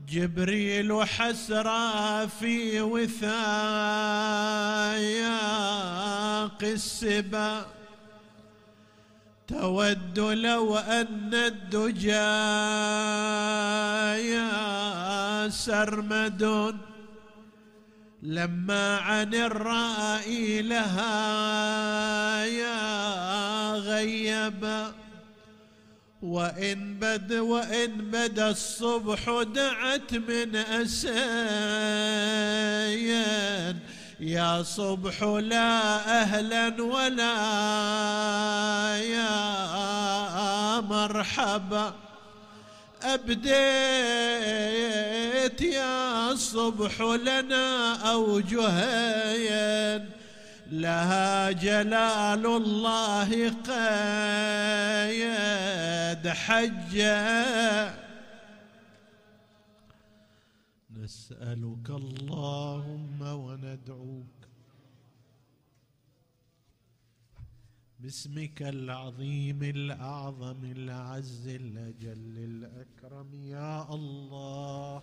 جبريل حسرى في وثاياق السبا تود لو أن الدجى سرمد. لما عن الرائي لها يا غيبا وإن بد وإن بدا الصبح دعت من أسيان يا صبح لا أهلا ولا يا مرحبا. أبديت يا الصبح لنا أوجهين. لها جلال الله قيد حجه نسألك اللهم وندعوك باسمك العظيم الأعظم الأعز الأجل الأكرم. يا الله.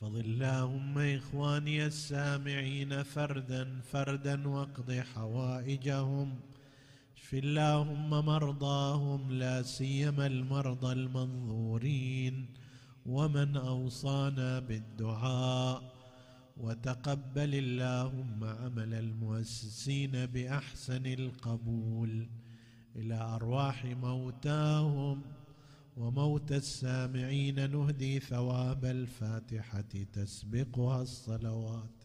فض اللهم إخواني السامعين فردا فردا واقض حوائجهم. اشف اللهم مرضاهم لا سيما المرضى المنظورين. ومن أوصانا بالدعاء. وتقبل اللهم عمل المؤسسين بأحسن القبول. إلى أرواح موتاهم. وموت السامعين نهدي ثواب الفاتحة تسبقها الصلوات.